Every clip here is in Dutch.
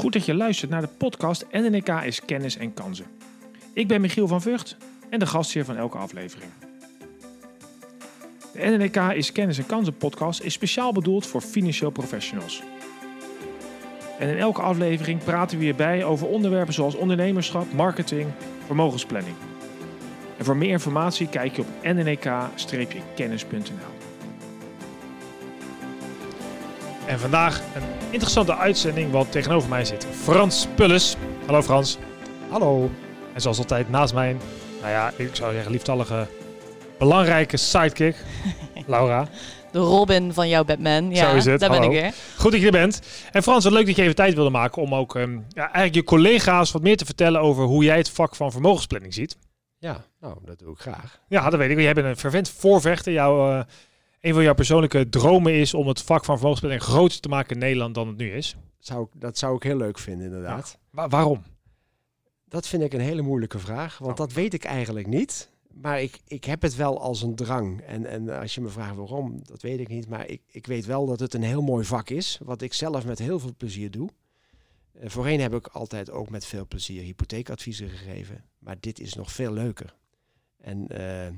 Goed dat je luistert naar de podcast NNK is kennis en kansen. Ik ben Michiel van Vught en de gastheer van elke aflevering. De NNK is kennis en kansen podcast is speciaal bedoeld voor financieel professionals. En in elke aflevering praten we hierbij over onderwerpen zoals ondernemerschap, marketing, vermogensplanning. En voor meer informatie kijk je op nnk-kennis.nl. En vandaag een interessante uitzending, want tegenover mij zit Frans Pulles. Hallo Frans. Hallo. En zoals altijd naast mij, nou ja, ik zou zeggen lieftallige, belangrijke sidekick, Laura. De Robin van jouw Batman. Ja, Zo is het. daar ben ik weer. Goed dat je er bent. En Frans, wat leuk dat je even tijd wilde maken om ook ehm, ja, eigenlijk je collega's wat meer te vertellen over hoe jij het vak van vermogensplanning ziet. Ja, nou, dat doe ik graag. Ja, dat weet ik. Jij bent een fervent voorvechter. Jouw, eh, een van jouw persoonlijke dromen is om het vak van vermogensplanning groter te maken in Nederland dan het nu is. Zou ik, dat zou ik heel leuk vinden, inderdaad. Wa- waarom? Dat vind ik een hele moeilijke vraag, want Oh. dat weet ik eigenlijk niet. Maar ik, ik heb het wel als een drang. En, en als je me vraagt waarom, dat weet ik niet. Maar ik, ik weet wel dat het een heel mooi vak is, wat ik zelf met heel veel plezier doe. Eh, voorheen heb ik altijd ook met veel plezier hypotheekadviezen gegeven. Maar dit is nog veel leuker. En eh,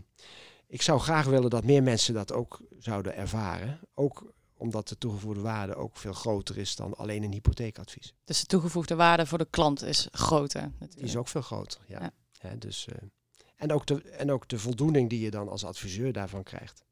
ik zou graag willen dat meer mensen dat ook zouden ervaren. Ook omdat de toegevoegde waarde ook veel groter is dan alleen een hypotheekadvies. Dus de toegevoegde waarde voor de klant is groter. Die is ook veel groter, ja. Dus, eh, en, ook de, en ook de voldoening die je dan als adviseur daarvan krijgt.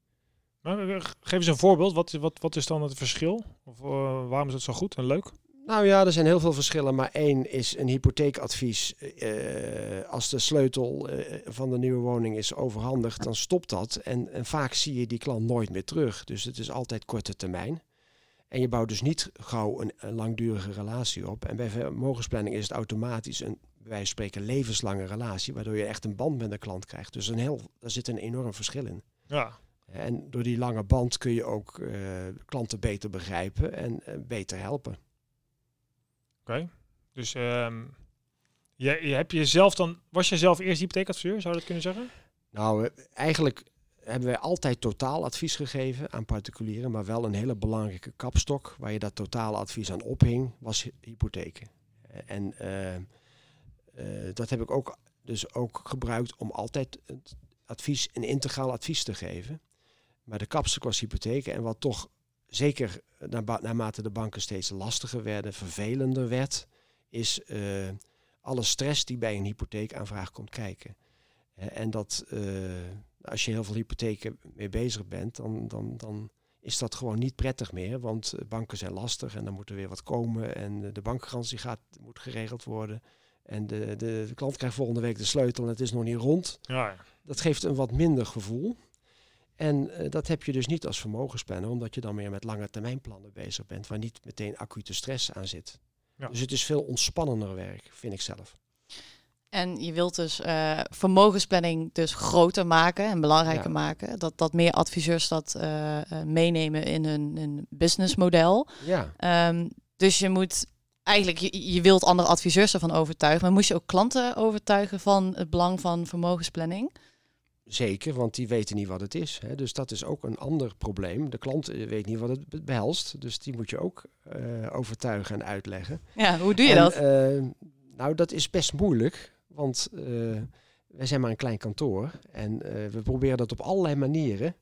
Maar, eh, geef eens een voorbeeld. Wat, wat, wat is dan het verschil? Of eh, waarom is het zo goed en leuk? Nou ja, er zijn heel veel verschillen, maar één is een hypotheekadvies. eh, als de sleutel eh, van de nieuwe woning is overhandigd, dan stopt dat. En, en vaak zie je die klant nooit meer terug. Dus het is altijd korte termijn. En je bouwt dus niet gauw een, een langdurige relatie op. En bij vermogensplanning is het automatisch een, van spreken, levenslange relatie, waardoor je echt een band met de klant krijgt. Dus een heel, daar zit een enorm verschil in. Ja. En door die lange band kun je ook eh, klanten beter begrijpen en eh, beter helpen. Dus ehm, je, je hebt jezelf dan... Was je zelf eerst hypotheekadviseur? Zou je dat kunnen zeggen? Nou, eigenlijk hebben wij altijd totaal advies gegeven aan particulieren, maar wel een hele belangrijke kapstok waar je dat totale advies aan ophing, was hy- hypotheken. En eh, eh, dat heb ik ook dus ook gebruikt om altijd advies, een integraal advies te geven. Maar de kapstok was hypotheken en wat toch zeker naarmate de banken steeds lastiger werden, vervelender werd, is eh, alle stress die bij een hypotheekaanvraag komt kijken. Eh, En dat eh, als je heel veel hypotheken mee bezig bent, dan, dan, dan is dat gewoon niet prettig meer. Want banken zijn lastig en dan moet er weer wat komen. En de bankgarantie gaat, moet geregeld worden. En de, de, de klant krijgt volgende week de sleutel en het is nog niet rond. Ja. Dat geeft een wat minder gevoel. En eh, dat heb je dus niet als vermogensplanner, omdat je dan meer met lange termijnplannen bezig bent, waar niet meteen acute stress aan zit. Ja. Dus het is veel ontspannender werk, vind ik zelf. En je wilt dus eh, vermogensplanning dus groter maken en belangrijker Ja. maken. Dat, dat meer adviseurs dat eh, eh, meenemen in hun, hun businessmodel. Ja, Ehm, dus je moet eigenlijk, je, je wilt andere adviseurs ervan overtuigen. Maar moest je ook klanten overtuigen van het belang van vermogensplanning? Zeker, want die weten niet wat het is. Hè. Dus dat is ook een ander probleem. De klant eh, weet niet wat het be- behelst. Dus die moet je ook eh, overtuigen en uitleggen. Ja, hoe doe je En, dat? eh, nou, dat is best moeilijk. Want eh, wij zijn maar een klein kantoor. En we proberen dat op allerlei manieren.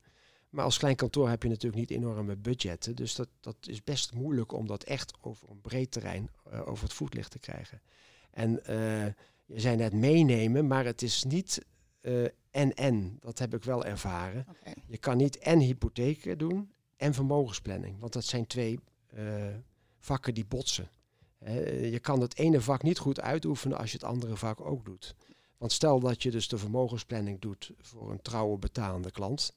Maar als klein kantoor heb je natuurlijk niet enorme budgetten. Dus dat, dat is best moeilijk om dat echt over een breed terrein over het voetlicht te krijgen. En je zei net meenemen, maar het is niet eh, en-en. Dat heb ik wel ervaren. Je kan niet en hypotheken doen en vermogensplanning. Want dat zijn twee eh, vakken die botsen. Je kan het ene vak niet goed uitoefenen als je het andere vak ook doet. Want stel dat je dus de vermogensplanning doet voor een trouwe betalende klant.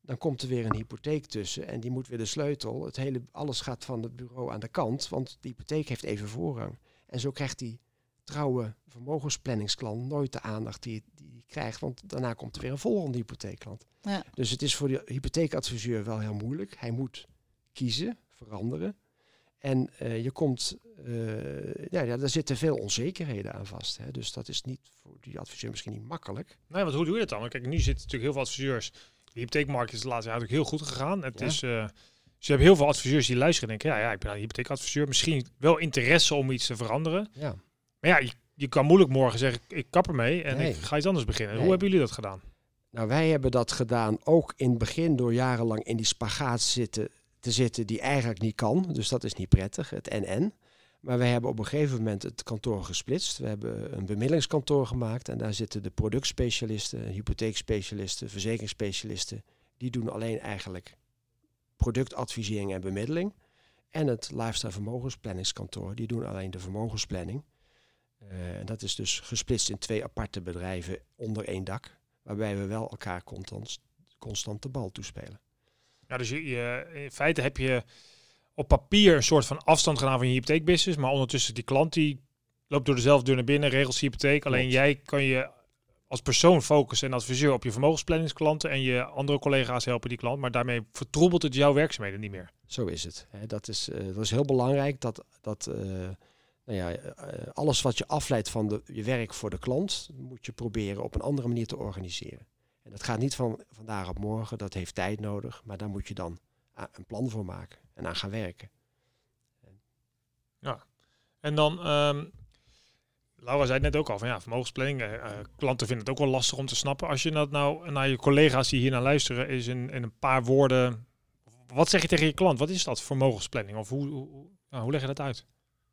Dan komt er weer een hypotheek tussen en die moet weer de sleutel. Het hele, alles gaat van het bureau aan de kant, want de hypotheek heeft even voorrang. En zo krijgt die trouwe vermogensplanningsklant nooit de aandacht die die krijgt, want daarna komt er weer een volgende hypotheekklant. Ja. Dus het is voor de hypotheekadviseur wel heel moeilijk. Hij moet kiezen, veranderen. En eh, je komt, eh, ja, ja, daar zitten veel onzekerheden aan vast. Hè. Dus dat is niet voor die adviseur misschien niet makkelijk. Nee, want hoe doe je dat dan? Kijk, nu zitten natuurlijk heel veel adviseurs. De hypotheekmarkt is de laatste jaar natuurlijk heel goed gegaan. Het Ja. is, eh, Dus je hebt heel veel adviseurs die luisteren en denken, ja, ja ik ben een hypotheekadviseur. Misschien wel interesse om iets te veranderen. Ja. Maar ja, je, je kan moeilijk morgen zeggen, ik kap ermee en Nee. ik ga iets anders beginnen. Nee. Hoe hebben jullie dat gedaan? Nou, wij hebben dat gedaan ook in het begin door jarenlang in die spagaat zitten, te zitten die eigenlijk niet kan. Dus dat is niet prettig, het NN. Maar wij hebben op een gegeven moment het kantoor gesplitst. We hebben een bemiddelingskantoor gemaakt en daar zitten de productspecialisten, hypotheekspecialisten, verzekeringsspecialisten. Die doen alleen eigenlijk productadvisering en bemiddeling. En het lifestyle vermogensplanningskantoor, die doen alleen de vermogensplanning. Eh, en dat is dus gesplitst in twee aparte bedrijven onder één dak waarbij we wel elkaar constant, constant de bal toespelen. Ja, dus je, je- in feite heb je op papier een soort van afstand gedaan van je hypotheekbusiness. Maar ondertussen die klant die loopt door dezelfde deur naar binnen, regelt zijn hypotheek. Alleen Klopt. jij kan je als persoon focussen en adviseur op je vermogensplanningsklanten. En je andere collega's helpen die klant. Maar daarmee vertroebelt het jouw werkzaamheden niet meer. Zo is het. Dat, is, eh, dat is heel belangrijk. Dat, dat eh, nou ja, eh, alles wat je afleidt van de, je werk voor de klant, moet je proberen op een andere manier te organiseren. En dat gaat niet van vandaag op morgen, dat heeft tijd nodig. Maar daar moet je dan een plan voor maken en aan gaan werken. En dan, ehm, Laura zei het net ook al, van ja, vermogensplanning. eh, eh, klanten vinden het ook wel lastig om te snappen. Als je dat nou naar je collega's die hier naar luisteren, is in, in een paar woorden. Wat zeg je tegen je klant? Wat is dat, vermogensplanning? Of hoe- nou, hoe leg je dat uit?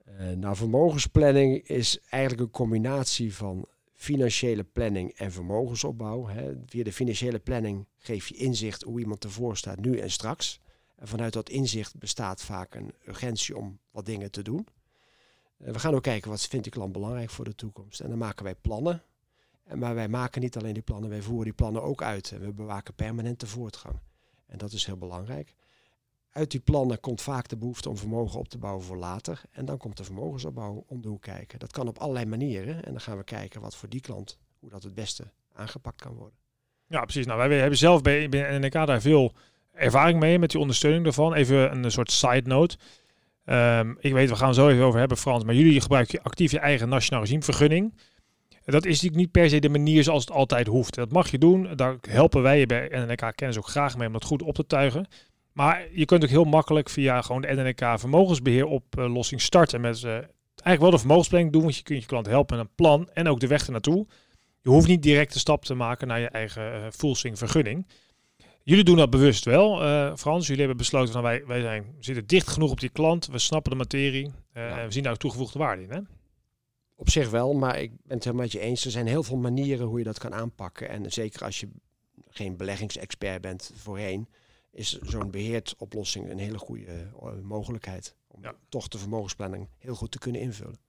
Eh, nou, vermogensplanning is eigenlijk een combinatie van financiële planning en vermogensopbouw. Hè. Via de financiële planning geef je inzicht hoe iemand ervoor staat nu en straks. En vanuit dat inzicht bestaat vaak een urgentie om wat dingen te doen. Eh, we gaan ook kijken wat vindt die klant belangrijk voor de toekomst. En dan maken wij plannen. En, maar wij maken niet alleen die plannen, wij voeren die plannen ook uit. En we bewaken permanent de voortgang. En dat is heel belangrijk. Uit die plannen komt vaak de behoefte om vermogen op te bouwen voor later. En dan komt de vermogensopbouw om de hoek kijken. Dat kan op allerlei manieren. En dan gaan we kijken wat voor die klant, hoe dat het beste aangepakt kan worden. Ja, precies. Nou, wij hebben zelf bij, NNK daar veel ervaring mee met die ondersteuning daarvan. Even een soort side note. Ehm, ik weet, we gaan het zo even over hebben, Frans. Maar jullie gebruiken actief je eigen nationaal regimevergunning. Dat is natuurlijk niet per se de manier zoals het altijd hoeft. Dat mag je doen. Daar helpen wij je bij NNK kennis ook graag mee om dat goed op te tuigen. Maar je kunt ook heel makkelijk via gewoon de NNK vermogensbeheeroplossing starten met eh, eigenlijk wel de vermogensplanning doen, want je kunt je klant helpen met een plan en ook de weg ernaartoe. Je hoeft niet direct de stap te maken naar je eigen eh full-swing vergunning. Jullie doen dat bewust wel, eh, Frans. Jullie hebben besloten van wij, wij zijn, we zitten dicht genoeg op die klant. We snappen de materie. eh, Ja. en we zien daar ook toegevoegde waarde in. Hè? Op zich wel, maar ik ben het helemaal met je eens. Er zijn heel veel manieren hoe je dat kan aanpakken. En zeker als je geen beleggingsexpert bent voorheen, is zo'n beheerd oplossing een hele goede eh, mogelijkheid. Om Ja. toch de vermogensplanning heel goed te kunnen invullen.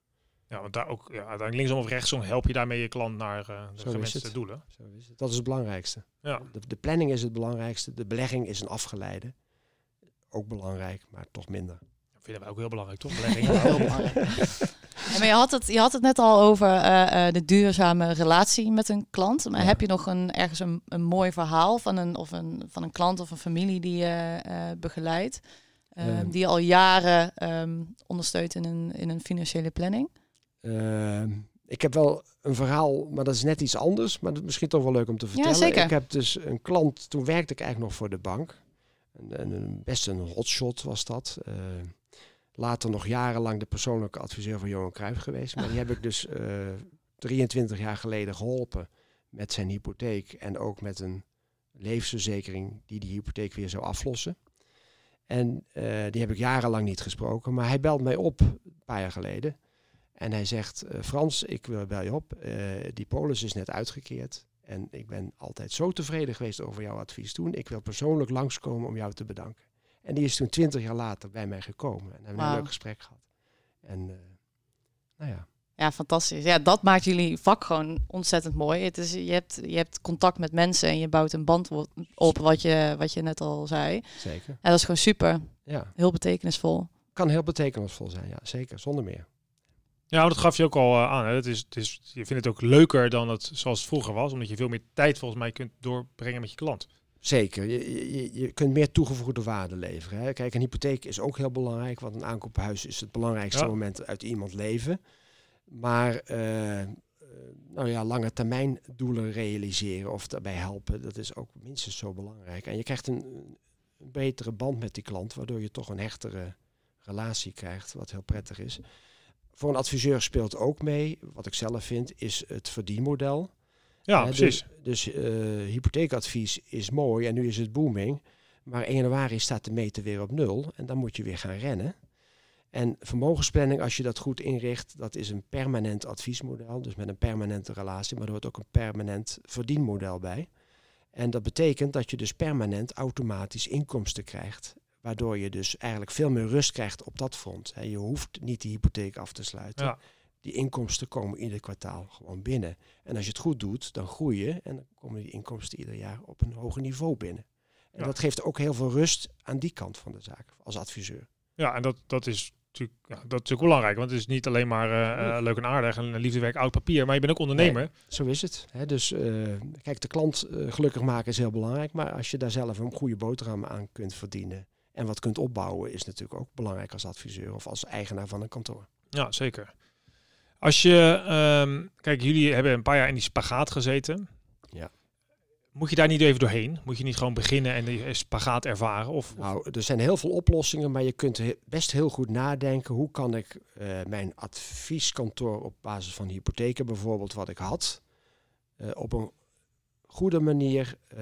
Ja, want daar ook, ja, uiteindelijk linksom of rechtsom help je daarmee je klant naar eh, de gewenste het. doelen. Zo is het. Dat is het belangrijkste. Ja. De, de planning is het belangrijkste. De belegging is een afgeleide. Ook belangrijk, maar toch minder. Dat vinden wij ook heel belangrijk, toch? Beleggingen. Heel belangrijk. Maar je had, het, je had het net al over eh, eh, de duurzame relatie met een klant. Maar Ja. heb je nog een, ergens een, een mooi verhaal van een, of een, van een klant of een familie die je eh, begeleidt? eh, Ehm. die je al jaren ehm, ondersteunt in een, in een financiële planning? Ehm, ik heb wel een verhaal, maar dat is net iets anders. Maar dat is misschien toch wel leuk om te vertellen. zeker. Ik heb dus een klant, toen werkte ik eigenlijk nog voor de bank. En, best een hotshot was dat. Eh, later nog jarenlang de persoonlijke adviseur van Johan Cruijff geweest. Maar die heb ik dus eh 23 jaar geleden geholpen met zijn hypotheek. En ook met een levensverzekering die die hypotheek weer zou aflossen. En eh, die heb ik jarenlang niet gesproken. Maar hij belt mij op, een paar jaar geleden. En hij zegt, eh, Frans, ik wil bel je op. Eh, die polis is net uitgekeerd. En ik ben altijd zo tevreden geweest over jouw advies toen. Ik wil persoonlijk langskomen om jou te bedanken. En die is toen twintig jaar later bij mij gekomen. En hebben we een leuk gesprek gehad. En eh, nou ja, Ja, fantastisch. Ja, dat maakt jullie vak gewoon ontzettend mooi. Het is, je, hebt, je hebt contact met mensen en je bouwt een band op, wat je, wat je net al zei. zeker. Ja, dat is gewoon super. Ja, Heel betekenisvol. kan heel betekenisvol zijn. Ja, zeker. Zonder meer. Ja, dat gaf je ook al eh, aan. Hè. Het is, het is, je vindt het ook leuker dan het zoals het vroeger was. Omdat je veel meer tijd volgens mij kunt doorbrengen met je klant. Zeker. Je, je, je kunt meer toegevoegde waarde leveren. Hè. Kijk, een hypotheek is ook heel belangrijk. Want een aankoophuis is het belangrijkste Ja. moment uit iemand leven. Maar eh, nou ja, lange termijn doelen realiseren of daarbij helpen, dat is ook minstens zo belangrijk. En je krijgt een, een betere band met die klant, waardoor je toch een hechtere relatie krijgt, wat heel prettig is. Voor een adviseur speelt ook mee, wat ik zelf vind, is het verdienmodel. Ja, Hè, precies. Dus, dus eh, hypotheekadvies is mooi en nu is het booming. Maar 1 januari staat de meter weer op nul en dan moet je weer gaan rennen. En vermogensplanning, als je dat goed inricht, dat is een permanent adviesmodel. Dus met een permanente relatie, maar er hoort ook een permanent verdienmodel bij. En dat betekent dat je dus permanent automatisch inkomsten krijgt. Waardoor je dus eigenlijk veel meer rust krijgt op dat front. Je hoeft niet die hypotheek af te sluiten. Ja. Die inkomsten komen ieder kwartaal gewoon binnen. En als je het goed doet, dan groei je en dan komen die inkomsten ieder jaar op een hoger niveau binnen. En Ja. dat geeft ook heel veel rust aan die kant van de zaak als adviseur. Ja, en dat, dat is natuurlijk ja, dat is natuurlijk belangrijk. Want het is niet alleen maar eh, eh, leuk en aardig en liefdewerk oud papier. Maar je bent ook ondernemer. Zo is het. Hè? Dus eh, kijk, de klant eh, gelukkig maken is heel belangrijk. Maar als je daar zelf een goede boterham aan kunt verdienen en wat kunt opbouwen, is natuurlijk ook belangrijk als adviseur of als eigenaar van een kantoor. Ja, zeker. Als je, ehm, kijk, jullie hebben een paar jaar in die spagaat gezeten. Ja. Moet je daar niet even doorheen? Moet je niet gewoon beginnen en die spagaat ervaren? Of, of- Nou, er zijn heel veel oplossingen, maar je kunt best heel goed nadenken. Hoe kan ik eh, mijn advieskantoor op basis van hypotheken bijvoorbeeld, wat ik had, eh, op een goede manier eh,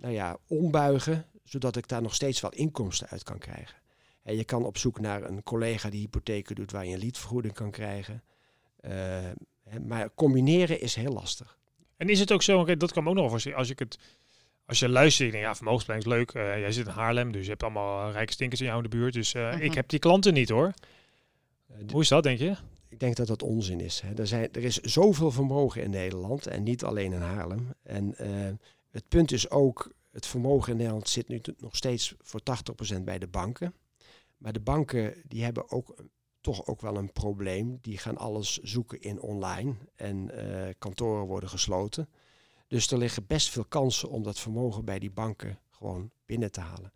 nou ja, ombuigen, zodat ik daar nog steeds wel inkomsten uit kan krijgen. En je kan op zoek naar een collega die hypotheken doet waar je een liedvergoeding kan krijgen. Eh, hè, maar combineren is heel lastig. En is het ook zo, oké, dat kan me ook nog voorstellen, als ik het, als je luistert, denk, ja, vermogensplanning is leuk. Eh, jij zit in Haarlem, dus je hebt allemaal eh, rijke stinkers in jou in de buurt. Dus eh, Mhm. ik heb die klanten niet hoor. Hoe is dat, denk je? Ik denk dat dat onzin is. Hè. Er, zijn, er is zoveel vermogen in Nederland en niet alleen in Haarlem. En eh, het punt is ook, het vermogen in Nederland zit nu t- nog steeds voor 80% bij de banken. Maar de banken die hebben ook toch ook wel een probleem. Die gaan alles zoeken in online en eh, kantoren worden gesloten. Dus er liggen best veel kansen om dat vermogen bij die banken gewoon binnen te halen.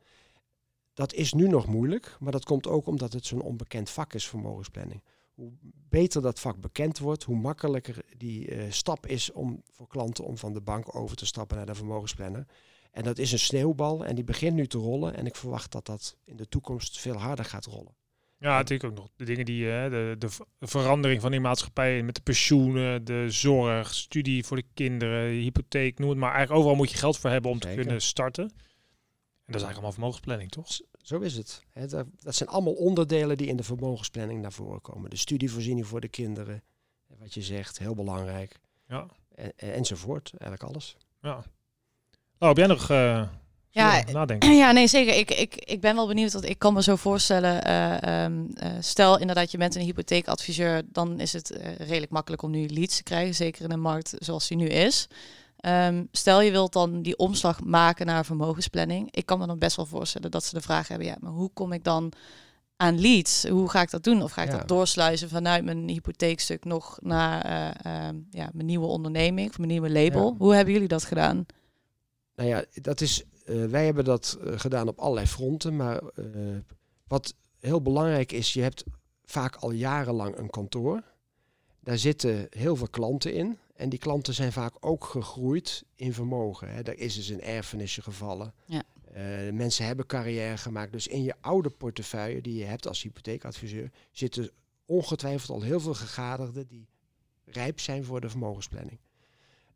Dat is nu nog moeilijk, maar dat komt ook omdat het zo'n onbekend vak is, vermogensplanning hoe beter dat vak bekend wordt, hoe makkelijker die eh, stap is om voor klanten om van de bank over te stappen naar de vermogensplanner. En dat is een sneeuwbal en die begint nu te rollen. En ik verwacht dat dat in de toekomst veel harder gaat rollen. Ja, natuurlijk ook nog de dingen die, eh, de, de ver- verandering van die maatschappij met de pensioenen, de zorg, studie voor de kinderen, hypotheek, noem het maar. Eigenlijk overal moet je geld voor hebben om te kunnen starten. En dat is eigenlijk allemaal vermogensplanning, toch? Zo is het. Hè, dat, dat zijn allemaal onderdelen die in de vermogensplanning naar voren komen. De studievoorziening voor de kinderen, wat je zegt, heel belangrijk. Ja. En- enzovoort, eigenlijk alles. Ja. Nou, heb jij nog eh Ja, nadenken? Ja, nee, zeker. Ik, ik, ik ben wel benieuwd, want ik kan me zo voorstellen, eh, ehm, eh, stel inderdaad je bent een hypotheekadviseur, dan is het redelijk makkelijk om nu leads te krijgen, zeker in een markt zoals die nu is. Ehm, stel je wilt dan die omslag maken naar vermogensplanning. Ik kan me dan best wel voorstellen dat ze de vraag hebben, ja, maar hoe kom ik dan aan leads? Hoe ga ik dat doen? Of ga ik Ja. dat doorsluizen vanuit mijn hypotheekstuk nog naar eh, ehm, ja, mijn nieuwe onderneming of mijn nieuwe label? Ja. Hoe hebben jullie dat gedaan? Nou ja, dat is, eh, wij hebben dat eh, gedaan op allerlei fronten. Maar eh, wat heel belangrijk is, je hebt vaak al jarenlang een kantoor. Daar zitten heel veel klanten in. En die klanten zijn vaak ook gegroeid in vermogen. Hè. Er is dus een erfenisje gevallen. Ja. Mensen hebben carrière gemaakt. Dus in je oude portefeuille die je hebt als hypotheekadviseur... zitten ongetwijfeld al heel veel gegadigden die rijp zijn voor de vermogensplanning.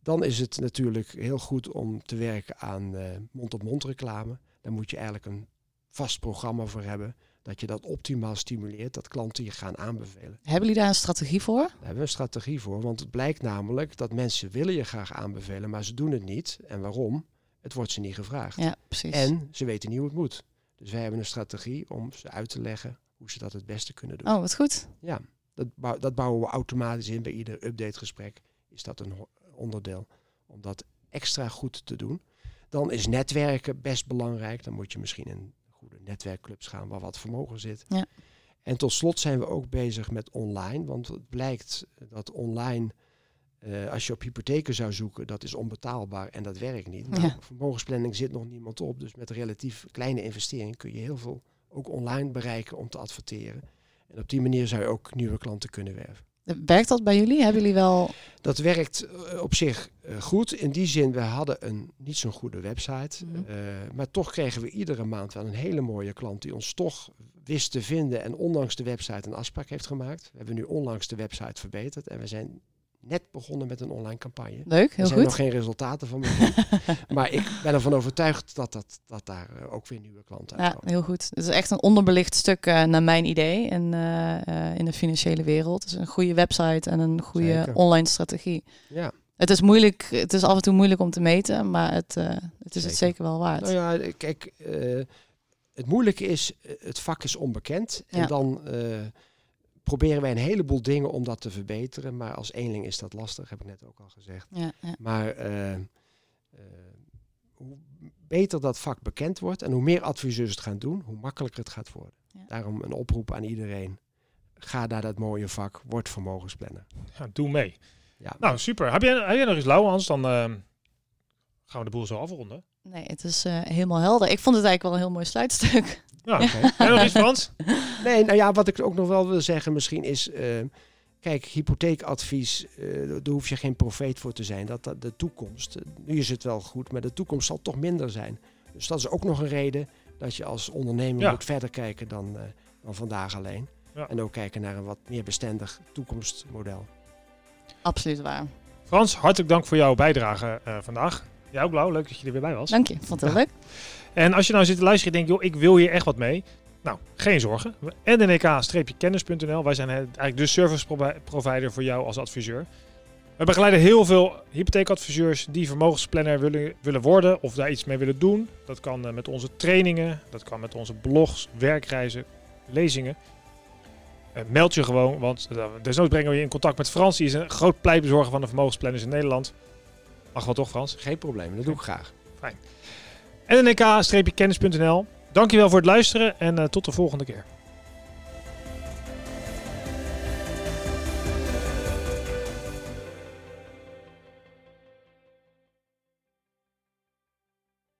Dan is het natuurlijk heel goed om te werken aan eh, mond-op-mond reclame. Daar moet je eigenlijk een vast programma voor hebben. Dat je dat optimaal stimuleert, dat klanten je gaan aanbevelen. Hebben jullie daar een strategie voor? Daar hebben we een strategie voor, want het blijkt namelijk dat mensen willen je graag aanbevelen, maar ze doen het niet. En waarom? Het wordt ze niet gevraagd. Ja, precies. En ze weten niet hoe het moet. Dus wij hebben een strategie om ze uit te leggen hoe ze dat het beste kunnen doen. Oh, wat goed. Ja, dat, bou- dat bouwen we automatisch in bij ieder updategesprek. Is dat een onderdeel om dat extra goed te doen. Dan is netwerken best belangrijk. Dan moet je misschien in goede netwerkclubs gaan waar wat vermogen zit. Ja. En tot slot zijn we ook bezig met online. Want het blijkt dat online, eh, als je op hypotheken zou zoeken, dat is onbetaalbaar en dat werkt niet. Ja. Vermogensplanning zit nog niemand op. Dus met relatief kleine investering kun je heel veel ook online bereiken om te adverteren. En op die manier zou je ook nieuwe klanten kunnen werven. Werkt dat bij jullie? Hebben jullie wel... Dat werkt eh, op zich eh, goed. In die zin, we hadden een niet zo'n goede website. Mhm. Eh, maar toch kregen we iedere maand wel een hele mooie klant die ons toch wist te vinden en ondanks de website een afspraak heeft gemaakt. We hebben nu onlangs de website verbeterd en we zijn net begonnen met een online campagne. Leuk, Er heel zijn goed. nog geen resultaten van maar ik ben ervan overtuigd dat, dat, dat daar eh, ook weer nieuwe klanten Ja, uitkomen. heel goed. Het is echt een onderbelicht stuk eh, naar mijn idee in, eh, in de financiële wereld. Het is een goede website en een goede Zeker. online strategie. Ja. Het is moeilijk, het is af en toe moeilijk om te meten, maar het, het is het Zeker. zeker wel waard. Nou ja, kijk, het moeilijke is, het vak is onbekend. En Ja. dan proberen wij een heleboel dingen om dat te verbeteren. Maar als eenling is dat lastig, heb ik net ook al gezegd. Ja, ja. Maar eh, eh, hoe beter dat vak bekend wordt en hoe meer adviseurs het gaan doen, hoe makkelijker het gaat worden. Ja. Daarom een oproep aan iedereen. Ga naar dat mooie vak, word vermogensplanner. Ja, doe mee. Ja, Nou, super. Heb jij, heb jij nog eens lauw, Hans? Dan ehm, gaan we de boel zo afronden. Nee, het is eh, helemaal helder. Ik vond het eigenlijk wel een heel mooi sluitstuk. Ja, Oké. En nog iets, Frans? Nee, nou ja, wat ik ook nog wel wil zeggen misschien is... eh, kijk, hypotheekadvies, eh, daar hoef je geen profeet voor te zijn. Dat, dat de toekomst, nu is het wel goed, maar de toekomst zal toch minder zijn. Dus dat is ook nog een reden dat je als ondernemer Ja. moet verder kijken dan, eh, dan vandaag alleen. Ja. En ook kijken naar een wat meer bestendig toekomstmodel. Absoluut waar. Frans, hartelijk dank voor jouw bijdrage eh, vandaag. Jij ook, Blauw. Leuk dat je er weer bij was. Dank je, vond het heel leuk. En als je nou zit te luisteren en denkt, joh, ik wil hier echt wat mee. Nou, geen zorgen. ndk-kennis.nl. Wij zijn eigenlijk de service provi- provider voor jou als adviseur. We begeleiden heel veel hypotheekadviseurs die vermogensplanner willen, willen worden of daar iets mee willen doen. Dat kan eh, met onze trainingen, dat kan met onze blogs, werkreizen, lezingen. Eh, meld je gewoon, want uh, desnoods brengen we je in contact met Frans. Die is een groot pleitbezorger van de vermogensplanners in Nederland. Mag wel toch, Frans? Geen probleem, dat doe ik graag. ndk-kennis.nl. Dankjewel voor het luisteren en eh, tot de volgende keer.